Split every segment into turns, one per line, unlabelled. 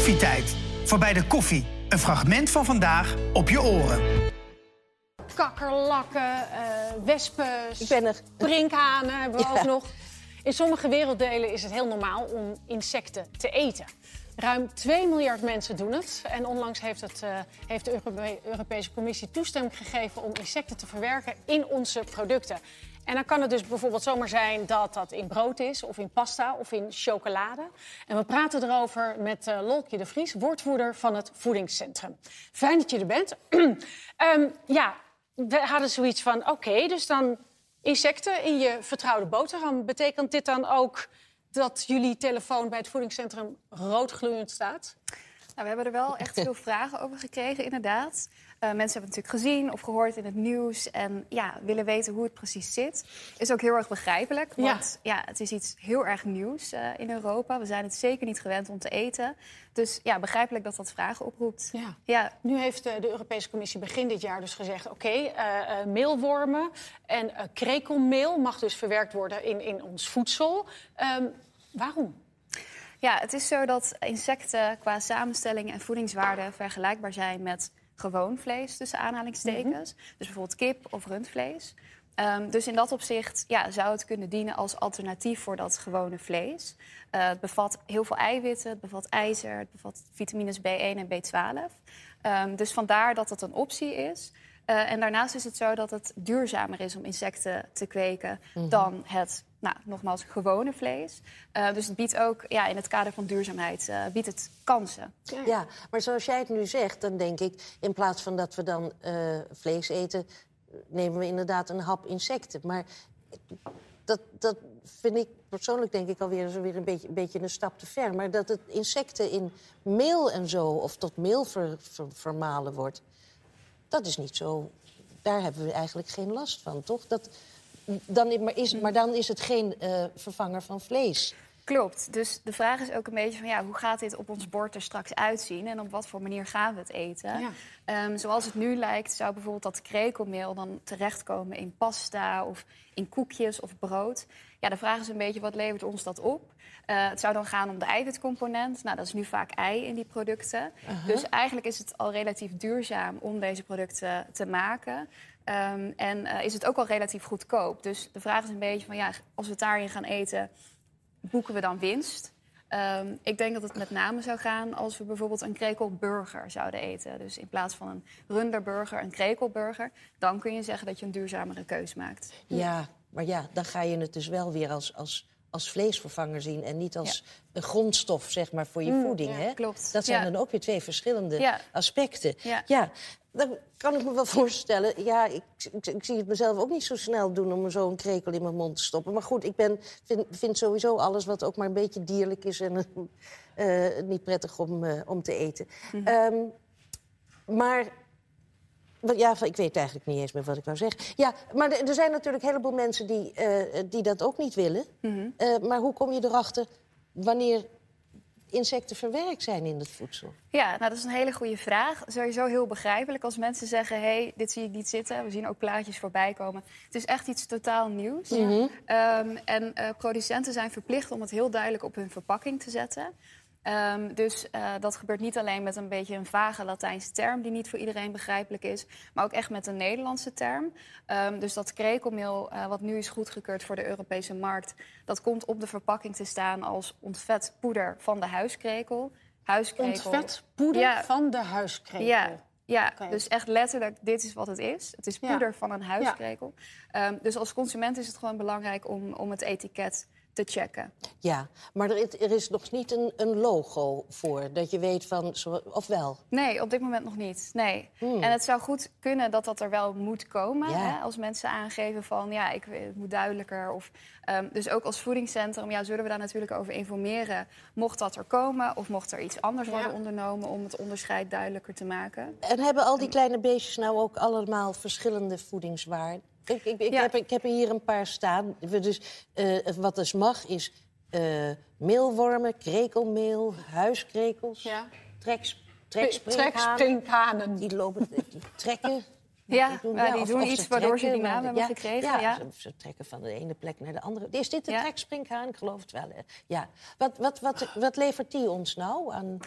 Koffietijd. Voorbij de koffie. Een fragment van vandaag op je oren.
kakkerlakken, eh, wespen,
Ik ben er.
sprinkhanen hebben we
Ja.
ook nog. In sommige werelddelen is het heel normaal om insecten te eten. Ruim 2 miljard mensen doen het. En onlangs heeft, het, eh, heeft de Europe- Europese Commissie toestemming gegeven om insecten te verwerken in onze producten. En dan kan het dus bijvoorbeeld zomaar zijn dat dat in brood is, of in pasta, of in chocolade. En we praten erover met eh, Lolkje de Vries, woordvoerder van het Voedingscentrum. Fijn dat je er bent. Ehm, ja, we hadden zoiets van, oké, dus dan insecten in je vertrouwde boterham. Betekent dit dan ook dat jullie telefoon bij het voedingscentrum roodgloeiend staat?
Nou, we hebben er wel echt veel vragen over gekregen, inderdaad. Eh, mensen hebben het natuurlijk gezien of gehoord in het nieuws... en ja, willen weten hoe het precies zit. Is ook heel erg begrijpelijk,
Ja.
want ja. het is iets heel erg nieuws eh, in Europa. We zijn het zeker niet gewend om te eten. Dus ja, begrijpelijk dat dat vragen oproept.
Ja.
Ja,
Nu heeft eh, de Europese Commissie begin dit jaar dus gezegd... oké, eh, meelwormen en krekelmeel mag dus verwerkt worden in, in ons voedsel. Ehm, waarom?
Ja, het is zo dat insecten qua samenstelling en voedingswaarde vergelijkbaar zijn met gewoon vlees, tussen aanhalingstekens. Dus bijvoorbeeld kip of rundvlees. Ehm, dus in dat opzicht ja, zou het kunnen dienen als alternatief voor dat gewone vlees. Eh, het bevat heel veel eiwitten, het bevat ijzer, het bevat vitamines B1 en B12. Ehm, dus vandaar dat het een optie is. Eh, en daarnaast is het zo dat het duurzamer is om insecten te kweken dan het, nou, nogmaals, gewone vlees. Eh, dus het biedt ook, ja, in het kader van duurzaamheid, eh, biedt het kansen.
Ja, maar zoals jij het nu zegt, dan denk ik... in plaats van dat we dan eh, vlees eten... nemen we inderdaad een hap insecten. Maar dat, dat vind ik persoonlijk denk ik alweer zo weer een beetje, een beetje een stap te ver. Maar dat het insecten in meel en zo... of tot meel ver- ver- vermalen wordt... dat is niet zo... Daar hebben we eigenlijk geen last van, toch? Dat, dan, maar, is, maar dan is het geen eh, vervanger van vlees.
Klopt. Dus de vraag is ook een beetje van ja, hoe gaat dit op ons bord er straks uitzien en op wat voor manier gaan we het eten?
Ja.
Ehm, zoals het nu lijkt, zou bijvoorbeeld dat krekelmeel dan terechtkomen in pasta of in koekjes of brood. Ja, de vraag is een beetje wat levert ons dat op? Eh, het zou dan gaan om de eiwitcomponent. Nou, dat is nu vaak ei in die producten. Dus eigenlijk is het al relatief duurzaam om deze producten te maken. Ehm, en eh, is het ook al relatief goedkoop. Dus de vraag is een beetje van ja, als we het daarin gaan eten, boeken we dan winst? Ehm, ik denk dat het met name zou gaan als we bijvoorbeeld een krekelburger zouden eten. Dus in plaats van een runderburger, een krekelburger. Dan kun je zeggen dat je een duurzamere keus maakt.
Ja, maar ja, dan ga je het dus wel weer als, als, als vleesvervanger zien... en niet als een grondstof, zeg maar, voor je voeding.
ja,
hè?
klopt.
Dat zijn
Ja.
dan ook weer twee verschillende aspecten.
Ja.
dan kan ik me wel voorstellen... Ja, ik, ik, ik zie het mezelf ook niet zo snel doen om zo'n krekel in mijn mond te stoppen. Maar goed, ik ben, vind, vind sowieso alles wat ook maar een beetje dierlijk is... en eh, niet prettig om, eh, om te eten.
Mhm.
Ehm, maar Ja, ik weet eigenlijk niet eens meer wat ik wou zeggen. Ja, maar er zijn natuurlijk een heleboel mensen die, eh, die dat ook niet willen.
Mhm.
Eh, maar hoe kom je erachter wanneer insecten verwerkt zijn in het voedsel?
Ja, nou, dat is een hele goede vraag. Sowieso heel begrijpelijk als mensen zeggen... hé, hey, dit zie ik niet zitten. We zien ook plaatjes voorbij komen. Het is echt iets totaal nieuws. Ehm, en eh, producenten zijn verplicht om het heel duidelijk op hun verpakking te zetten. Ehm, dus eh, dat gebeurt niet alleen met een beetje een vage Latijnse term... die niet voor iedereen begrijpelijk is, maar ook echt met een Nederlandse term. Ehm, dus dat krekelmeel, eh, wat nu is goedgekeurd voor de Europese markt... dat komt op de verpakking te staan als ontvet poeder van de huiskrekel. Huiskrekel.
Ontvet poeder
Ja.
van de huiskrekel.
Ja, ja dus echt letterlijk, dit is wat het is. Het is
Ja.
poeder van een huiskrekel. Ehm, dus als consument is het gewoon belangrijk om, om het etiket te checken.
Ja, maar er is, er is nog niet een, een logo voor, dat je weet van... Of wel?
Nee, op dit moment nog niet. Nee.
Hmm.
En het zou goed kunnen dat dat er wel moet komen.
Ja.
Hè, als mensen aangeven van ja, ik, het moet duidelijker. Of, ehm, dus ook als voedingscentrum ja, zullen we daar natuurlijk over informeren. Mocht dat er komen of mocht er iets anders
Ja.
worden ondernomen om het onderscheid duidelijker te maken.
En hebben al die kleine beestjes nou ook allemaal verschillende voedingswaarden? Ik, ik, ik,
Ja.
heb, ik heb er hier een paar staan. Dus, eh, wat dus mag is eh, meelwormen, krekelmeel, huiskrekels,
Ja.
treks. Die lopen, die trekken.
Ja, ja, die
of-
doen
of
iets waardoor ze die naam hebben gekregen, ja.
Ze, ze trekken van de ene plek naar de andere. Is dit de
Ja.
treksprinkhaan? Ik geloof het wel. hè. Ja. Wat, wat, wat, wat levert die ons nou aan?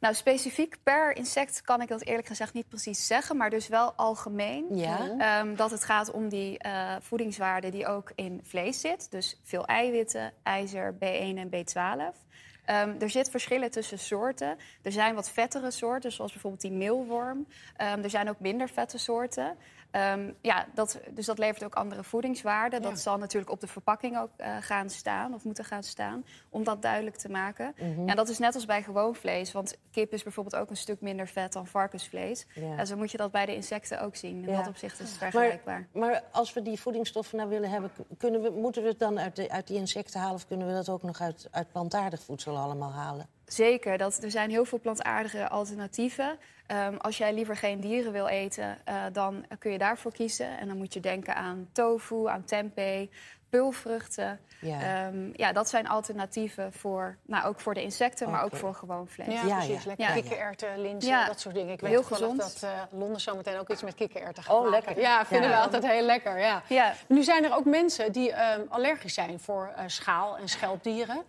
Nou, specifiek per insect kan ik dat eerlijk gezegd niet precies zeggen, maar dus wel algemeen.
Ja.
Ehm, dat het gaat om die eh, voedingswaarde die ook in vlees zit. Dus veel eiwitten, ijzer, B1 en B12. Ehm, er zit verschillen tussen soorten. Er zijn wat vettere soorten, zoals bijvoorbeeld die meelworm. Ehm, er zijn ook minder vette soorten. Ehm, ja, dat, dus dat levert ook andere voedingswaarden. Dat zal natuurlijk op de verpakking ook eh, gaan staan of moeten gaan staan, om dat duidelijk te maken.
Mhm.
En dat is net als bij gewoon vlees, want kip is bijvoorbeeld ook een stuk minder vet dan varkensvlees.
Ja.
En zo moet je dat bij de insecten ook zien. In
Ja.
dat opzicht is het vergelijkbaar.
Maar als we die voedingsstoffen nou willen hebben, kunnen we, moeten we het dan uit, de, uit die insecten halen of kunnen we dat ook nog uit, uit plantaardig voedsel allemaal halen?
Zeker, dat, er zijn heel veel plantaardige alternatieven. Ehm, als jij liever geen dieren wil eten, eh, dan kun je daarvoor kiezen. En dan moet je denken aan tofu, aan tempeh, pulvruchten.
Ja.
Ehm, ja, dat zijn alternatieven voor, nou, ook voor de insecten, maar ook voor gewoon vlees.
Ja,
Ja,
precies.
ja.
Lekker
Ja.
kikkererwten, linzen,
Ja.
dat soort dingen. Ik weet
Heel gezond.
dat eh, Londen zometeen ook iets met kikkererwten gaat
Oh,
maken.
lekker.
Ja, vinden
Ja.
we altijd heel lekker, ja.
Ja.
Nu zijn er ook mensen die ehm, allergisch zijn voor eh, schaal- en schelpdieren.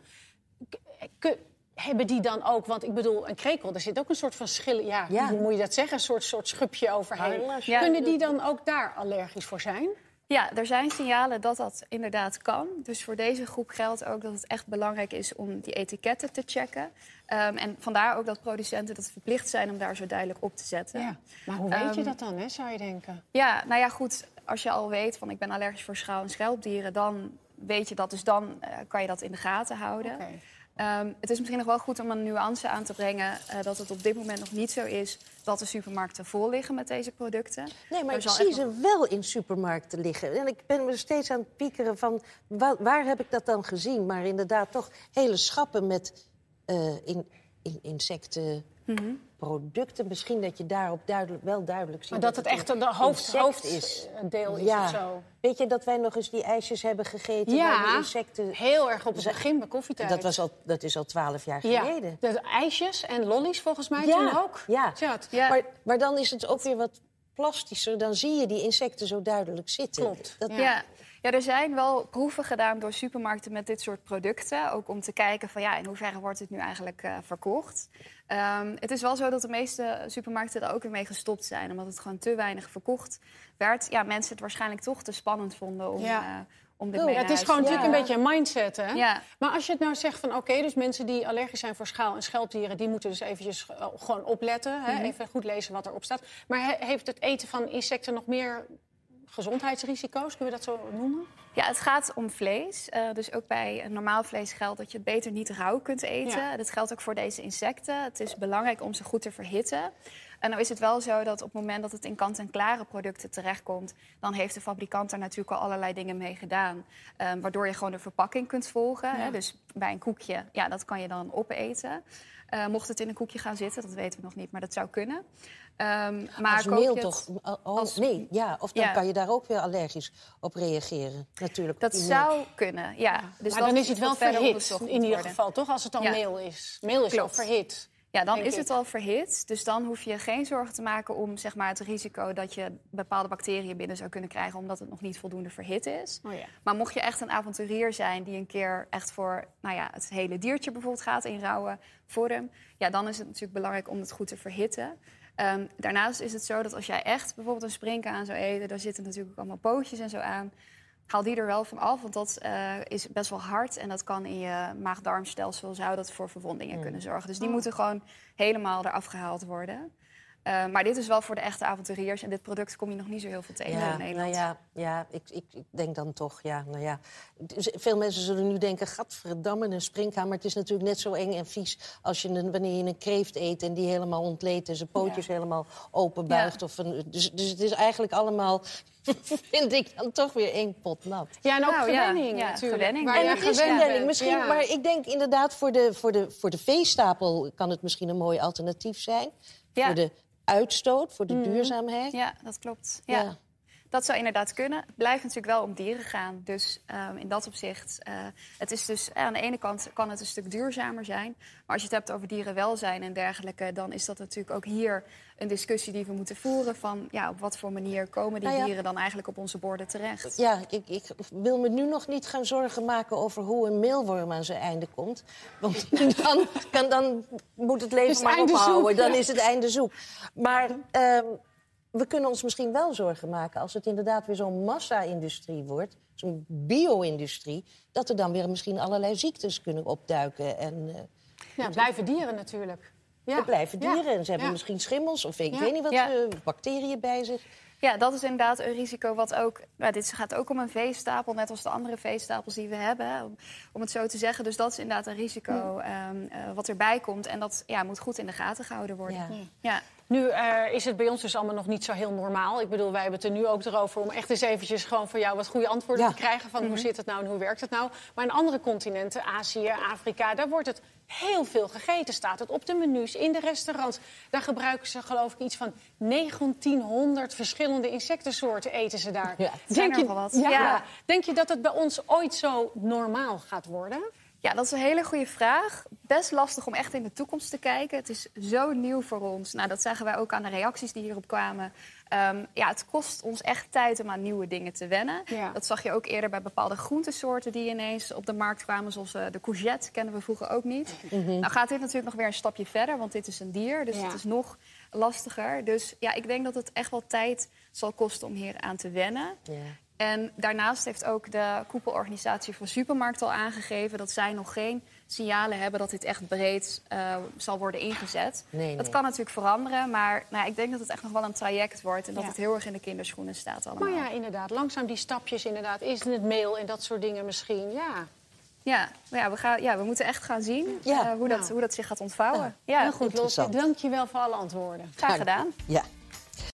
K- hebben die dan ook, want ik bedoel, een krekel, daar zit ook een soort van schil, ja,
Ja.
hoe moet je dat zeggen? Een soort, soort schubje overheen.
Ja.
Kunnen die dan ook daar allergisch voor zijn?
Ja, er zijn signalen dat dat inderdaad kan. Dus voor deze groep geldt ook dat het echt belangrijk is om die etiketten te checken. Ehm, en vandaar ook dat producenten dat verplicht zijn om daar zo duidelijk op te zetten.
Ja. Maar hoe weet je
Ehm,
dat dan, hè, zou je denken?
Ja, nou ja, goed. Als je al weet van ik ben allergisch voor schaal- en schelpdieren, dan weet je dat. Dus dan eh, kan je dat in de gaten houden.
Oké.
Ehm, het is misschien nog wel goed om een nuance aan te brengen eh, dat het op dit moment nog niet zo is dat de supermarkten vol liggen met deze producten.
Nee, maar
Er
ik zie
echt
ze wel in supermarkten liggen. En ik ben me steeds aan het piekeren van wa- waar heb ik dat dan gezien? Maar inderdaad toch hele schappen met eh, in, in insectenproducten. Misschien dat je daarop duidelijk, wel duidelijk ziet
Maar dat het echt
een
de hoofd,
insect
hoofddeel is
Ja.
of zo.
Weet je dat wij nog eens die ijsjes hebben gegeten
Ja,
insecten...
heel erg op het begin bij koffietijd.
Dat, was al, dat is al twaalf jaar
ja,
geleden.
de ijsjes en lollies volgens mij
Ja,
toen ook.
ja.
Ja.
Maar, maar dan is het ook weer wat plastischer. Dan zie je die insecten zo duidelijk zitten.
Klopt,
Dat,
ja.
Ja. er zijn wel proeven gedaan door supermarkten met dit soort producten. Ook om te kijken van ja, in hoeverre wordt het nu eigenlijk eh, verkocht. Ehm, het is wel zo dat de meeste supermarkten er ook weer mee gestopt zijn. Omdat het gewoon te weinig verkocht werd. Ja, mensen het waarschijnlijk toch te spannend vonden om,
Ja.
eh, om dit
Oh,
mee
Het is gewoon natuurlijk een beetje een mindset, hè? Maar als je het nou zegt van, oké, dus mensen die allergisch zijn voor schaal- en schelpdieren... die moeten dus eventjes eh, gewoon opletten, hè? even goed lezen wat erop staat. Maar he- heeft het eten van insecten nog meer gezondheidsrisico's? Kunnen we dat zo noemen?
Ja, het gaat om vlees. Eh, dus ook bij normaal vlees geldt dat je het beter niet rauw kunt eten.
Ja.
Dat geldt ook voor deze insecten. Het is belangrijk om ze goed te verhitten. En nou is het wel zo dat op het moment dat het in kant-en-klare producten terechtkomt... dan heeft de fabrikant er natuurlijk al allerlei dingen mee gedaan. eh, waardoor je gewoon de verpakking kunt volgen. Hè? Dus bij een koekje, ja, dat kan je dan opeten. Eh, mocht het in een koekje gaan zitten, dat weten we nog niet, maar dat zou kunnen. Ehm, maar
als meel
het-
toch? Oh,
als-
Nee, ja. Of dan
Ja.
kan je daar ook weer allergisch op reageren. Natuurlijk.
Dat zou kunnen, ja. Dus
maar dan is het wel verhit, in ieder geval, toch? Als het dan
Ja.
meel is. Meel is al
Klopt.
verhit.
Ja, dan is het al verhit. Dus dan hoef je geen zorgen te maken om zeg maar, het risico dat je bepaalde bacteriën binnen zou kunnen krijgen omdat het nog niet voldoende verhit is.
Oh ja.
Maar mocht je echt een avonturier zijn die een keer echt voor nou ja, het hele diertje bijvoorbeeld gaat in rauwe vorm, ja, dan is het natuurlijk belangrijk om het goed te verhitten. Ehm, daarnaast is het zo dat als jij echt bijvoorbeeld een springkaan zou eten, daar zitten natuurlijk ook allemaal pootjes en zo aan. Haal die er wel van af, want dat eh, is best wel hard. En dat kan in je maag-darmstelsel zou dat voor verwondingen kunnen zorgen. Dus die moeten gewoon helemaal eraf gehaald worden. Eh, maar dit is wel voor de echte avonturiers. En dit product kom je nog niet zo heel veel tegen in
Ja, nou
Nederland.
ja, ja ik, ik, ik denk dan toch, ja, nou ja. Dus Veel mensen zullen nu denken, gadverdamme, een springhaan. Maar het is natuurlijk net zo eng en vies als je een, wanneer je een kreeft eet... en die helemaal ontleedt en zijn pootjes helemaal openbuigt.
Ja.
Of een, dus, dus het is eigenlijk allemaal, vind ik dan toch weer één pot nat.
Ja, en ook
Nou,
gewenning
Ja,
natuurlijk.
gewenning.
Waar
En het is gewenning. Misschien,
Ja.
Maar ik denk inderdaad, voor de, voor, de, voor de veestapel kan het misschien een mooi alternatief zijn.
Ja.
Voor de uitstoot, voor de duurzaamheid.
Ja, dat klopt. Ja. Dat zou inderdaad kunnen. Het blijft natuurlijk wel om dieren gaan. Dus ehm, in dat opzicht, uh, het is dus aan de ene kant kan het een stuk duurzamer zijn. Maar als je het hebt over dierenwelzijn en dergelijke, dan is dat natuurlijk ook hier een discussie die we moeten voeren. Van ja, op wat voor manier komen die
Nou ja.
dieren dan eigenlijk op onze borden terecht?
Ja, ik, ik wil me nu nog niet gaan zorgen maken over hoe een meelworm aan zijn einde komt. Want dan, kan, dan moet het leven maar ophouden. Dan is het einde zoek. Maar ehm, we kunnen ons misschien wel zorgen maken als het inderdaad weer zo'n massa-industrie wordt. Zo'n bio-industrie. Dat er dan weer misschien allerlei ziektes kunnen opduiken. En eh,
Ja, blijven dieren natuurlijk. Ja.
er blijven
Ja.
dieren. En ze hebben
Ja.
misschien schimmels of ik
Ja.
weet niet wat,
Ja.
eh, bacteriën bij zich.
Ja, dat is inderdaad een risico wat ook... Nou, dit gaat ook om een veestapel, net als de andere veestapels die we hebben. Om, om het zo te zeggen. Dus dat is inderdaad een risico ehm, eh, wat erbij komt. En dat ja, moet goed in de gaten gehouden worden.
Ja.
Ja.
Nu eh, is het bij ons dus allemaal nog niet zo heel normaal. Ik bedoel, wij hebben het er nu ook erover om echt eens eventjes gewoon van jou wat goede antwoorden
Ja.
te krijgen van hoe zit het nou en hoe werkt het nou. Maar in andere continenten, Azië, Afrika, daar wordt het heel veel gegeten. Staat het op de menus, in de restaurants. Daar gebruiken ze geloof ik iets van 1900 verschillende insectensoorten eten ze daar.
Ja.
Zijn er
je,
wel wat.
Ja,
Ja.
Denk je dat het bij ons ooit zo normaal gaat worden?
Ja, dat is een hele goede vraag. Best lastig om echt in de toekomst te kijken. Het is zo nieuw voor ons. Nou, dat zagen wij ook aan de reacties die hierop kwamen. Ehm, ja, het kost ons echt tijd om aan nieuwe dingen te wennen.
Ja.
Dat zag je ook eerder bij bepaalde groentesoorten die ineens op de markt kwamen. Zoals eh, de courgette, kennen we vroeger ook niet. Nou gaat dit natuurlijk nog weer een stapje verder, want dit is een dier. Dus
Ja.
het is nog lastiger. Dus ja, ik denk dat het echt wel tijd zal kosten om hier aan te wennen.
Ja.
En daarnaast heeft ook de koepelorganisatie voor supermarkten al aangegeven dat zij nog geen signalen hebben dat dit echt breed eh, zal worden ingezet.
Nee,
Dat kan natuurlijk veranderen, maar nou, ja, ik denk dat het echt nog wel een traject wordt en dat
Ja.
het heel erg in de kinderschoenen staat allemaal.
Maar ja, inderdaad, langzaam die stapjes inderdaad. Is het mail en dat soort dingen misschien, ja.
Ja, ja, we, gaan, ja, we moeten echt gaan zien
Ja.
eh, hoe, dat, hoe dat zich gaat ontvouwen.
Ja.
Ja,
Heel goed. Dank je wel voor alle antwoorden.
graag gedaan.
Ja.